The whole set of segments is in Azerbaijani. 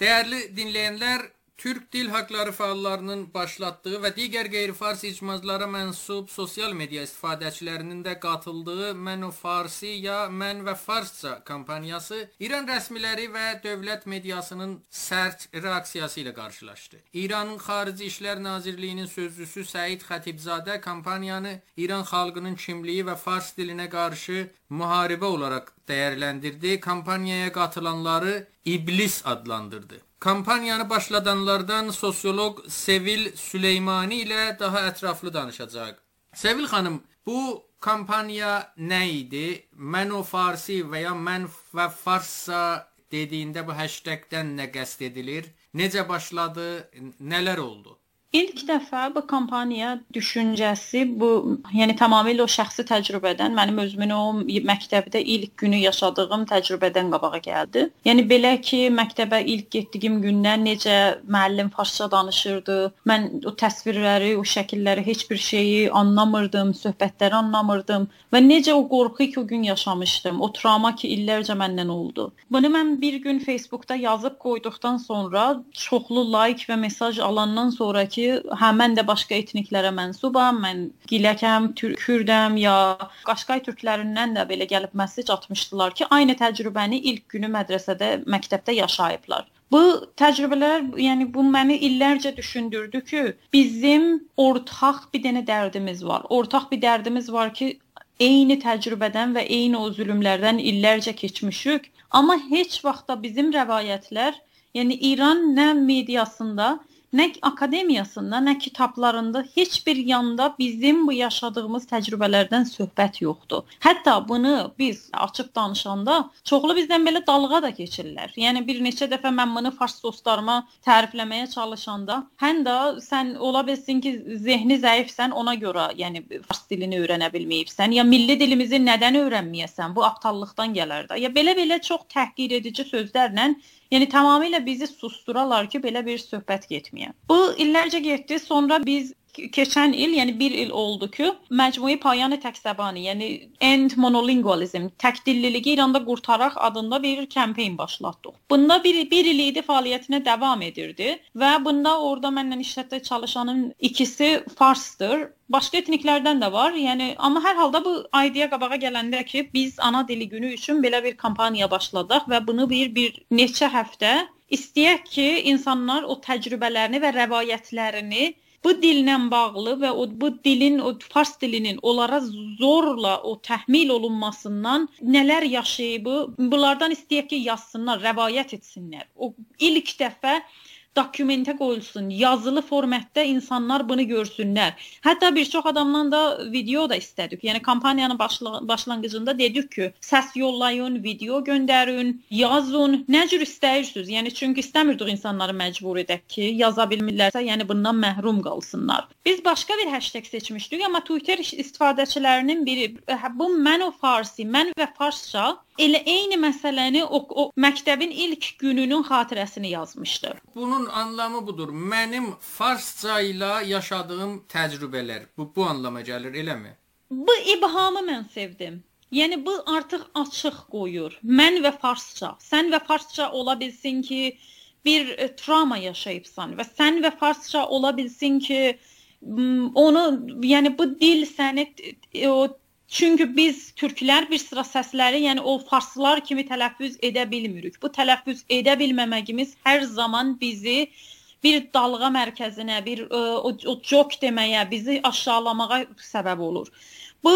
Değerli dinleyenler Türk Dil Hakları fəallarının başlatdığı və digər qeyri-fars icmaclara mənsub sosial media istifadəçilərinin də qatıldığı Mən o Farsi ya Mən və Farsça kampaniyası İran rəsmiləri və dövlət mediasının sərt reaksiyası ilə qarşılaşdı. İranın Xarici İşlər Nazirliyinin sözçüsü Səid Xətibzadə kampaniyanı İran xalqının kimliyi və fars dilinə qarşı müharibə olaraq dəyərləndirdi. Kampaniyaya qatılanları iblis adlandırdı. Kampaniyanı başladanlardan sosioloq Sevil Süleymani ilə daha ətraflı danışacaq. Sevil xanım, bu kampaniya nə idi? Mən o Farsi və ya mən və Farsça dediyində bu hashtagdən nə qəsd edilir? Necə başladı? Nələr oldu? İlk dəfə bu kampaniya düşüncəsi bu, yəni tamamilə o şəxsi təcrübədən, mənim özümün o məktəbdə ilk günü yaşadığım təcrübədən qabağa gəldi. Yəni belə ki, məktəbə ilk getdiyim gündən necə müəllim farsça danışırdı, mən o təsvirləri, o şəkilləri, heç bir şeyi anlamırdım, söhbətləri anlamırdım və necə o qorxu ki, o gün yaşamışdım, o travma ki, illərcə məndən oldu. Bunu mən bir gün Facebookda yazıb qoyduqdan sonra çoxlu like və mesaj alandan sonrakı ki, hə mən də başqa etniklərə mənsubam, mən Giləkəm, Kürdəm ya Qaşqay türklərindən də belə gəlib mesaj atmışdılar ki, aynı təcrübəni ilk günü mədrəsədə, məktəbdə yaşayıblar. Bu təcrübələr, yəni bu məni illərcə düşündürdü ki, bizim ortaq bir dənə dərdimiz var. Ortaq bir dərdimiz var ki, eyni təcrübədən və eyni o zülmlərdən illərcə keçmişik, amma heç vaxt da bizim rəvayətlər, yəni İran nə mediasında, nə akademiyasında, nə kitablarında heç bir yanda bizim bu yaşadığımız təcrübələrdən söhbət yoxdur. Hətta bunu biz açıb danışanda çoxlu bizdən belə dalğa da keçirlər. Yəni bir neçə dəfə mən bunu fars dostlarıma tərifləməyə çalışanda, həm də sən ola bilsin ki, zehni zəifsən, ona görə, yəni fars dilini öyrənə bilməyibsən, ya milli dilimizi nədən öyrənməyəsən? Bu aptallıqdan gələr də. Ya belə-belə çox təhqir edici sözlərlə Yəni tamamilə bizi susduralar ki, belə bir söhbət getməyə. Bu illərcə getdi. Sonra biz keçən il, yəni 1 il oldu ki, Məcmui Payan Təksəbani, yəni End Monolingualism, təkdilliliyi İranda qurtaraq adında bir kampaniya başlatdıq. Bunda bir, bir il idi fəaliyyətinə davam edirdi və bunda orada mənlə işlətdə çalışanın ikisi farsdır. Başqa etniklərdən də var. Yəni amma hər halda bu ideya qabağa gələndə ki, biz ana dili günü üçün belə bir kampaniya başladıq və bunu bir bir neçə həftə istəyək ki, insanlar o təcrübələrini və rəvayətlərini bu dillə bağlı və o bu dilin o fars dilinin onlara zorla o təhmil olunmasından nələr yaşayıb, bunlardan istəyək ki, yazsınlar, rəvayət etsinlər. O ilk dəfə dokumentə qoyulsun, yazılı formatda insanlar bunu görsünlər. Hətta bir çox adamdan da video da istədik. Yəni kampaniyanın başla başlanğıcında dedik ki, səs yollayın, video göndərin, yazın, nə cür istəyirsiniz. Yəni çünki istəmirdik insanları məcbur edək ki, yaza bilmirlərsə, yəni bundan məhrum qalsınlar. Biz başqa bir hashtag seçmişdik, amma Twitter istifadəçilərinin biri bu mən o farsi, mən və farsça elə eyni məsələni o, o məktəbin ilk gününün xatirəsini yazmışdı. Bunun anlamı budur. Mənim farsça ilə yaşadığım təcrübələr bu bu anlama gəlir, eləmi? Bu ibhamı mən sevdim. Yəni bu artıq açıq qoyur. Mən və farsça. Sən və farsça ola bilsin ki, bir e, travma yaşayıbsan və sən və farsça ola bilsin ki, onu yəni bu dil səni o Çünki biz türklər bir sıra səsləri, yəni o farslılar kimi tələffüz edə bilmirik. Bu tələffüz edə bilməməyimiz hər zaman bizi bir dalğa mərkəzinə, bir e, o, o jok deməyə, bizi aşağılamağa səbəb olur. Bu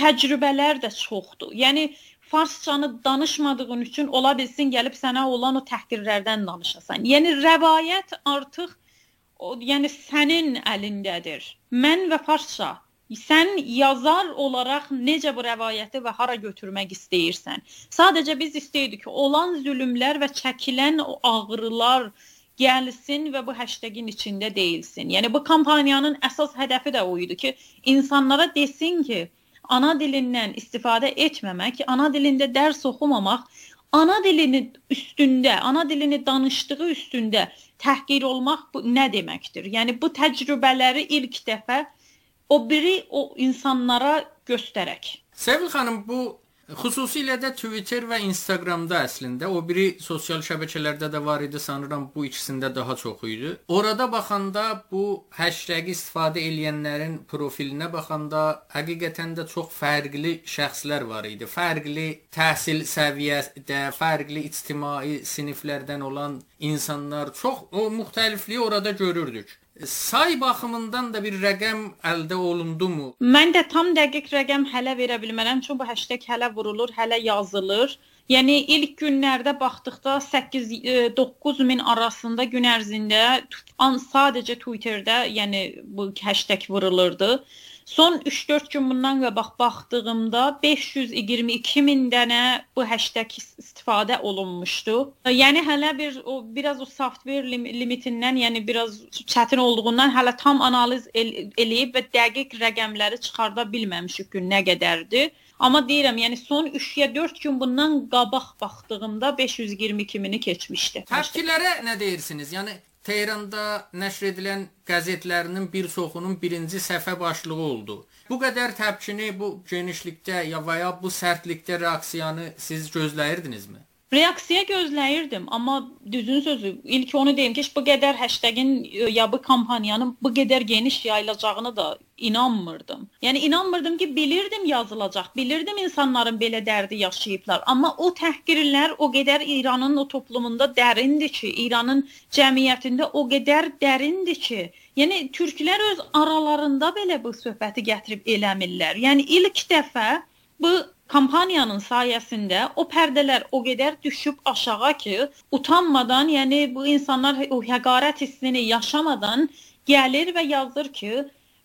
təcrübələr də çoxdur. Yəni farsçanı danışmadığın üçün ola bilsin gəlib sənə olan o təhqirlərdən danışasan. Yəni rəvayət artıq o, yəni sənin əlindədir. Mən və farsça sən yazar olaraq necə bu rəvayəti və hara götürmək istəyirsən. Sadəcə biz istəyirdik ki, olan zülmlər və çəkilən o ağrılar gəlsin və bu hashtagin içində deyilsin. Yəni bu kampaniyanın əsas hədəfi də o idi ki, insanlara desin ki, ana dilindən istifadə etməmək, ana dilində dərs oxumamaq, ana dilini üstündə, ana dilini danışdığı üstündə təhqir olmaq bu nə deməkdir? Yəni bu təcrübələri ilk dəfə o biri o insanlara göstərək. Sevil xanım, bu Xüsusilə də Twitter və Instagramda əslində o biri sosial şəbəkələrdə də var idi, sanıram bu ikisində daha çox idi. Orada baxanda bu hashtag istifadə edənlərin profilinə baxanda həqiqətən də çox fərqli şəxslər var idi. Fərqli təhsil səviyyəsində, fərqli ictimai siniflərdən olan insanlar çox o müxtəlifliyi orada görürdük. Say baxımından da bir rəqəm əldə olundumu? Mən də tam dəqiq rəqəm hələ verə bilmərəm, çünki bu hashtag hələ vurulur, hələ yazılır. Yəni ilk günlərdə baxdıqda 8-9 min arasında gün ərzində sadəcə Twitterdə, yəni bu hashtag vurulurdu. Son 3-4 gün bundan qabaq baxdığımda 522 min dənə bu hashtag istifadə olunmuşdu. Yəni hələ bir o biraz o software lim limitindən, yəni biraz çətin olduğundan hələ tam analiz el eləyib və dəqiq rəqəmləri çıxarda bilməmişik ki, nə qədərdir. Amma deyirəm, yəni son 3 ya 4 gün bundan qabaq baxdığımda 522 mini keçmişdi. Təfkilərə nə deyirsiniz? Yəni Tehranda nəşr edilən qəzetlərinin bir çoxunun birinci səhifə başlığı oldu. Bu qədər təpkini bu genişlikdə ya və ya bu sərtlikdə reaksiyanı siz gözləyirdinizmi? Reaksiya gözləyirdim, amma düzün sözü, ilk onu deyim ki, bu qədər hashtagin e, ya bu kampaniyanın bu qədər geniş yayılacağını da inanmırdım. Yəni inanmırdım ki, bilirdim yazılacaq, bilirdim insanların belə dərdi yaşayıblar, amma o təhqirlər o qədər İranın o toplumunda dərindir ki, İranın cəmiyyətində o qədər dərindir ki, yəni türklər öz aralarında belə bu söhbəti gətirib eləmirlər. Yəni ilk dəfə bu kampaniyanın sayəsində o pərdələr o qədər düşüb aşağı ki, utanmadan, yəni bu insanlar o həqarət hissini yaşamadan gəlir və yazır ki,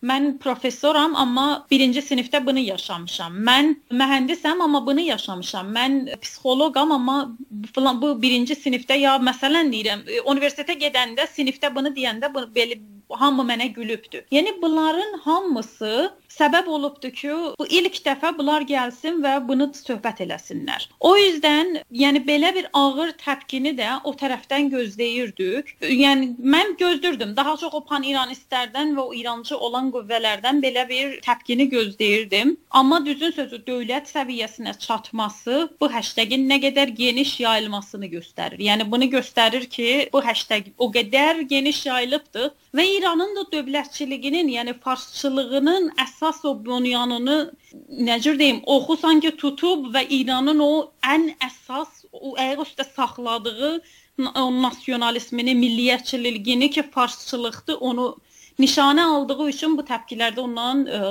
mən professoram, amma birinci sinifdə bunu yaşamışam. Mən mühəndisəm, amma bunu yaşamışam. Mən psixoloqam, amma falan bu birinci sinifdə ya məsələn deyirəm, universitetə gedəndə sinifdə bunu deyəndə belə hamı mənə gülübdü. Yəni bunların hamısı səbəb olubdu ki, bu ilk dəfə bunlar gəlsin və bunu söhbət eləsinlər. O yüzden, yəni belə bir ağır təpkini də o tərəfdən gözləyirdik. Yəni mən gözlürdüm. Daha çox o pan-İranistlərdən və o İrancı olan qüvvələrdən belə bir təpkini gözləyirdim. Amma düzün sözü dövlət səviyyəsinə çatması bu hashtagin nə qədər geniş yayılmasını göstərir. Yəni bunu göstərir ki, bu hashtag o qədər geniş yayılıbdı və İranın da dövlətçiliyinin, yəni farsçılığının əsas o bunyanını necə deyim, oxu sanki tutub və İranın o ən əsas o ayaq üstə saxladığı o nasionalizmini, milliyyətçiliyini ki, farsçılıqdır, onu nişanə aldığı üçün bu təpkilərdə ondan ə,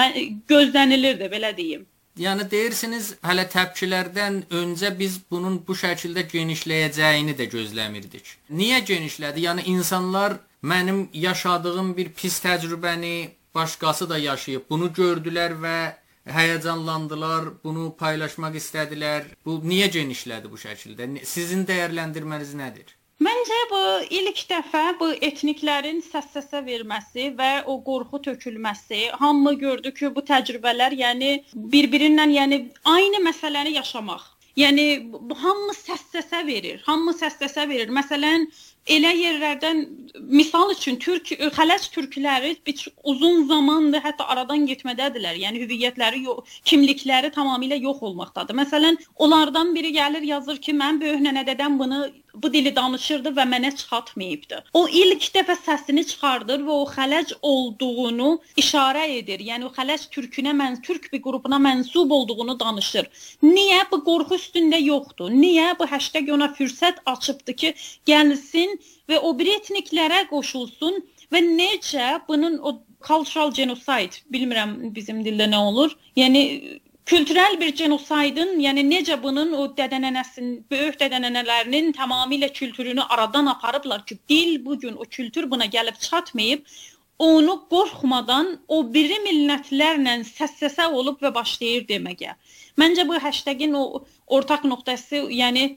mən, gözlənilirdi, belə deyim. Yəni deyirsiniz, hələ təpkilərdən öncə biz bunun bu şəkildə genişləyəcəyini də gözləmirdik. Niyə genişlədi? Yəni insanlar mənim yaşadığım bir pis təcrübəni başqası da yaşayıb. Bunu gördülər və həyəcanlandılar, bunu paylaşmaq istədilər. Bu niyə genişlədi bu şəkildə? Sizin dəyərləndirməniz nədir? Məncə bu ilk dəfə bu etniklərin səs-səsə verməsi və o qorxu tökülməsi, hamı gördü ki, bu təcrübələr, yəni bir-birindən, yəni aynı məsələni yaşamaq. Yəni hamı səs-səsə verir, hamı səs-səsə verir. Məsələn, elə yerlərdən misal üçün Türk xələc türkləri uzun zamandır hətta aradan getmədədirlər. Yəni hüviyyətləri, yox, kimlikləri tamamilə yox olmaqdadır. Məsələn, onlardan biri gəlir yazır ki, mən böyük nənədədən bunu bu dili danışırdı və mənə çatmayıbdı. O ilk dəfə səsini çıxardır və o xələc olduğunu işarə edir. Yəni o xələc türkünə mən türk bir qrupuna mənsub olduğunu danışır. Niyə bu qorxu üstündə yoxdur? Niyə bu hashtag ona fürsət açıbdı ki, gəlsin və o bir etniklərə qoşulsun və necə bunun o cultural genocide, bilmirəm bizim dildə nə olur. Yəni kültürel bir genosaydın, yəni necə bunun o dədənənəsinin, böyük dədənənələrinin tamamilə kültürünü aradan aparıblar ki, dil bu gün o kültür buna gəlib çatmayıb, onu qorxmadan o biri millətlərlə səs-səsə olub və başlayır deməyə. Məncə bu hashtagin o ortaq nöqtəsi, yəni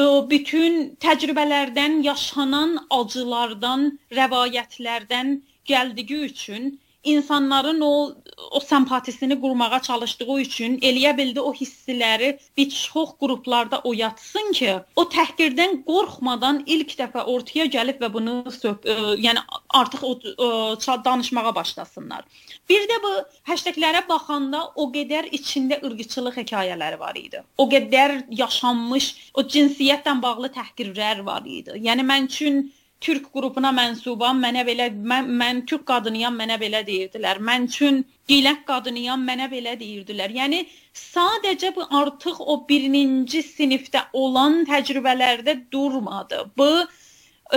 o bütün təcrübələrdən, yaşanan acılardan, rəvayətlərdən gəldiyi üçün insanların o o sempatisini qurmağa çalışdığı üçün eləyə bildi o hissləri bir çox qruplarda oyatsın ki, o təhqirdən qorxmadan ilk dəfə ortaya gəlib və bunu ə, e, yəni artıq o ə, e, danışmağa başlasınlar. Bir də bu hashtaglərə baxanda o qədər içində ırqçılıq hekayələri var idi. O qədər yaşanmış o cinsiyyətlə bağlı təhqirlər var idi. Yəni mən üçün türk qrupuna mənsubam, mənə belə mən, mən türk qadınıyam, mənə belə deyirdilər. Mən üçün gilək qadınıyam, mənə belə deyirdilər. Yəni sadəcə bu artıq o birinci sinifdə olan təcrübələrdə durmadı. Bu ə,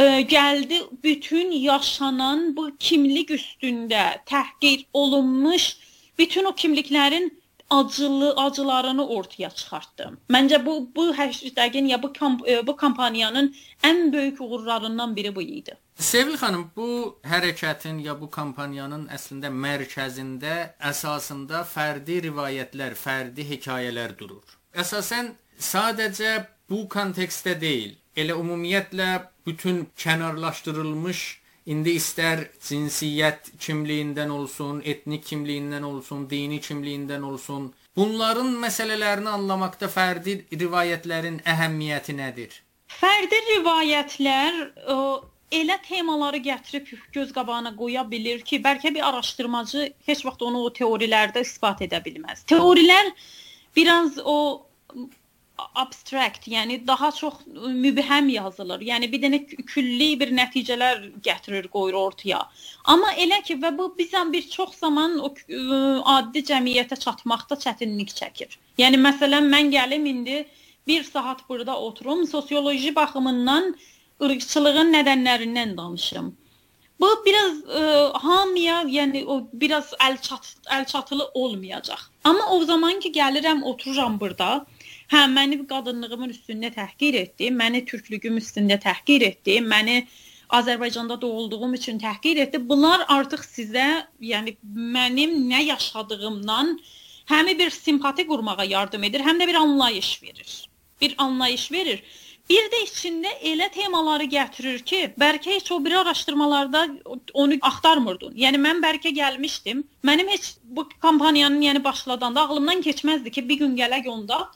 e, gəldi bütün yaşanan bu kimlik üstündə təhqir olunmuş bütün o kimliklərin acılı acılarını ortaya çıxartdı. Məncə bu bu hashtagin ya bu kamp e, bu kampaniyanın ən böyük uğurlarından biri bu idi. Sevil xanım, bu hərəkətin ya bu kampaniyanın əslində mərkəzində əsasında fərdi rivayətlər, fərdi hekayələr durur. Əsasən sadəcə bu kontekstdə deyil, elə ümumiyyətlə bütün kənarlaşdırılmış İndi istər cinsiyyət kimliyindən olsun, etnik kimliyindən olsun, dini kimliyindən olsun, bunların məsələlərini anlamaqda fərdi rivayətlərin əhəmiyyəti nədir? Fərdi rivayətlər o, elə temaları gətirib göz qabağına qoya bilir ki, bəlkə bir araşdırmacı heç vaxt onu o teorilərdə isbat edə bilməz. Teorilər biraz o abstract, yəni daha çox mübhəm yazılır. Yəni bir dənə külli bir nəticələr gətirir, qoyur ortaya. Amma elə ki və bu bizən bir çox zaman o ə, adi cəmiyyətə çatmaqda çətinlik çəkir. Yəni məsələn mən gəlim indi 1 saat burada oturum, sosioloji baxımından ırqçılığın nədənlərindən danışım. Bu biraz ə, hamıya, yəni o biraz əl çat əl çatılı olmayacaq. Amma o zaman ki gəlirəm, otururam burada, Hə, məni qadınlığımın üstündə təhqir etdi, məni türklüyüm üstündə təhqir etdi, məni Azərbaycanda doğulduğum üçün təhqir etdi. Bunlar artıq sizə, yəni mənim nə yaşadığımdan həm bir simpati qurmağa yardım edir, həm də bir anlayış verir. Bir anlayış verir. Bir də içində elə temaları gətirir ki, bəlkə heç o biri araşdırmalarda onu axtarmırdın. Yəni mən bəlkə gəlmişdim. Mənim heç bu kampaniyanın yəni başladanda ağlımdan keçməzdi ki, bir gün gələk onda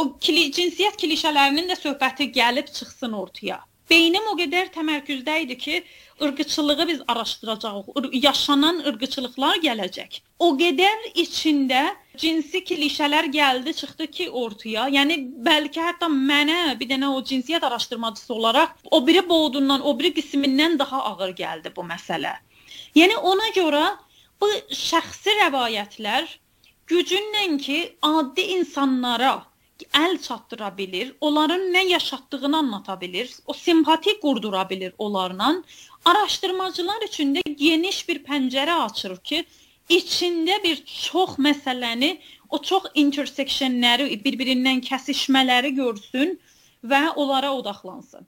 o kli, cinsiyyət klişələrinin də söhbəti gəlib çıxsın ortaya. Beynim o qədər təmərküzdə idi ki, ırqçılığı biz araşdıracağıq. Yaşanan ırqçılıqlar gələcək. O qədər içində cinsi klişələr gəldi, çıxdı ki, ortaya. Yəni bəlkə hətta mənə bir dənə o cinsiyyət araşdırmacısı olaraq o biri boğdundan, o biri qismindən daha ağır gəldi bu məsələ. Yəni ona görə bu şəxsi rəvayətlər gücünlə ki, adi insanlara əl çatdıra bilir, onların nə yaşatdığını anlata bilir, o simpati qurdura bilir onlarla. Araşdırmacılar üçün də geniş bir pəncərə açır ki, içində bir çox məsələni, o çox intersectionləri, bir-birindən kəsişmələri görsün və onlara odaqlansın.